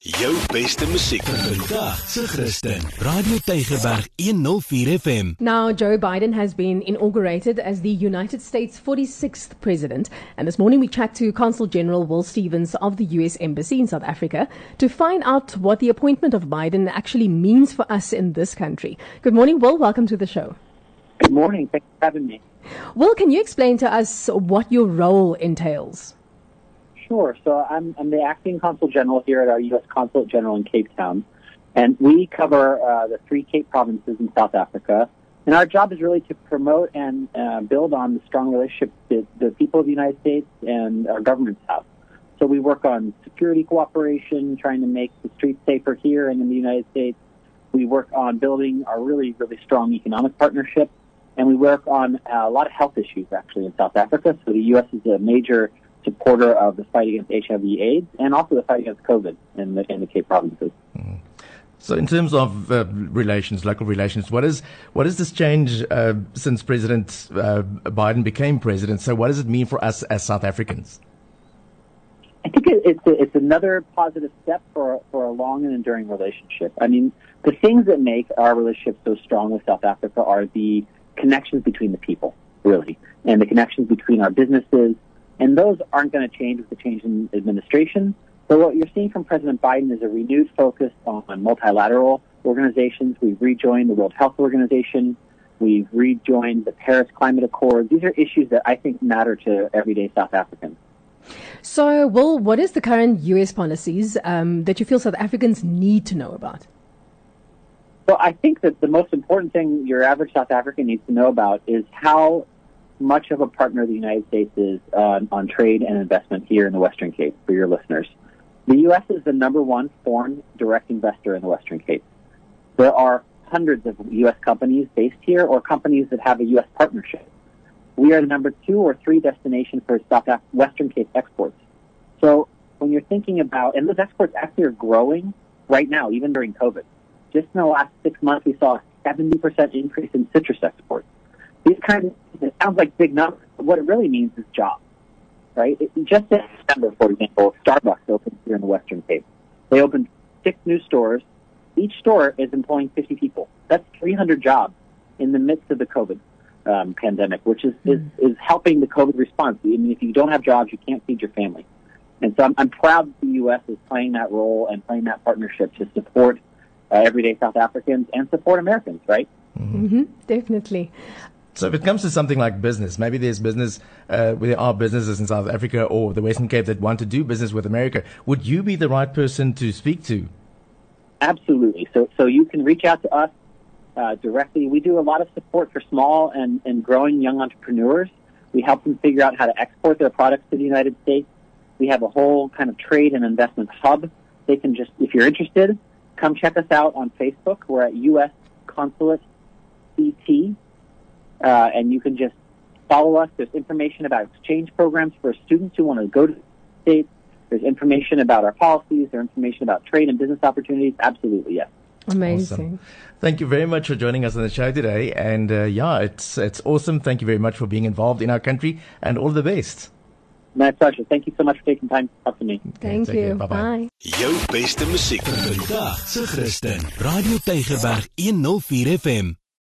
Jou beste musiek vandag se Christen. Radio Tygerberg 104 FM. Now, Joe Biden has been inaugurated as the United States 46th president. And this morning we chat to Consul General Will Stevens of the U.S. Embassy in South Africa to find out what the appointment of Biden actually means for us in this country. Good morning, Will. Welcome to the show. Good morning. Thanks for having me. Will, can you explain to us what your role entails? Sure. So I'm, I'm the acting consul general here at our U.S. Consulate General in Cape Town, and we cover uh, the three Cape provinces in South Africa. And our job is really to promote and uh, build on the strong relationship that the people of the United States and our governments have. So we work on security cooperation, trying to make the streets safer here and in the United States. We work on building our really, really strong economic partnership. And we work on a lot of health issues actually in South Africa. So the U.S. is a major supporter of the fight against HIV/AIDS and also the fight against COVID in the in the Cape provinces. Mm. So, in terms of uh, relations, local relations, what is what is this change uh, since President uh, Biden became president? So, what does it mean for us as South Africans? I think it, it's a, it's another positive step for for a long and enduring relationship. I mean, the things that make our relationship so strong with South Africa are the connections between the people, really, and the connections between our businesses and those aren't going to change with the change in administration. But what you're seeing from President Biden is a renewed focus on multilateral organizations. We've rejoined the World Health Organization. We've rejoined the Paris Climate Accord. These are issues that I think matter to everyday South Africans. So, Will, what is the current U.S. policies um, that you feel South Africans need to know about? Well, I think that the most important thing your average South African needs to know about is how much of a partner the United States is uh, on trade and investment here in the Western Cape for your listeners. The U.S. is the number one foreign direct investor in the Western Cape. There are hundreds of U.S. companies based here or companies that have a U.S. partnership. We are the number two or three destination for South Af- Western Cape exports. So when you're thinking about, and those exports actually are growing right now, even during COVID. Just in the last six months, we saw a 70% increase in citrus exports. These kinds of it sounds like big numbers, but what it really means is jobs, right? It, just in December, for example, Starbucks opened here in the Western Cape. They opened six new stores. Each store is employing 50 people. That's 300 jobs in the midst of the COVID um, pandemic, which is, mm. is, is helping the COVID response. I mean, if you don't have jobs, you can't feed your family. And so I'm, I'm proud that the U.S. is playing that role and playing that partnership to support uh, everyday South Africans and support Americans, right? Mm-hmm, definitely. So if it comes to something like business, maybe there's business, uh, there are businesses in South Africa or the Western Cape that want to do business with America. Would you be the right person to speak to? Absolutely. So, so you can reach out to us uh, directly. We do a lot of support for small and, and growing young entrepreneurs. We help them figure out how to export their products to the United States. We have a whole kind of trade and investment hub. They can just, if you're interested, come check us out on Facebook. We're at U.S. Consulate CT uh, and you can just follow us. There's information about exchange programs for students who want to go to the States. There's information about our policies. There's information about trade and business opportunities. Absolutely, yes. Amazing. Awesome. Thank you very much for joining us on the show today. And uh, yeah, it's it's awesome. Thank you very much for being involved in our country, and all the best. My pleasure. Thank you so much for taking time to talk to me. Thank okay, you. Bye-bye. Jou beste musiek vandag se Christen. Radio Tygerberg 104 FM.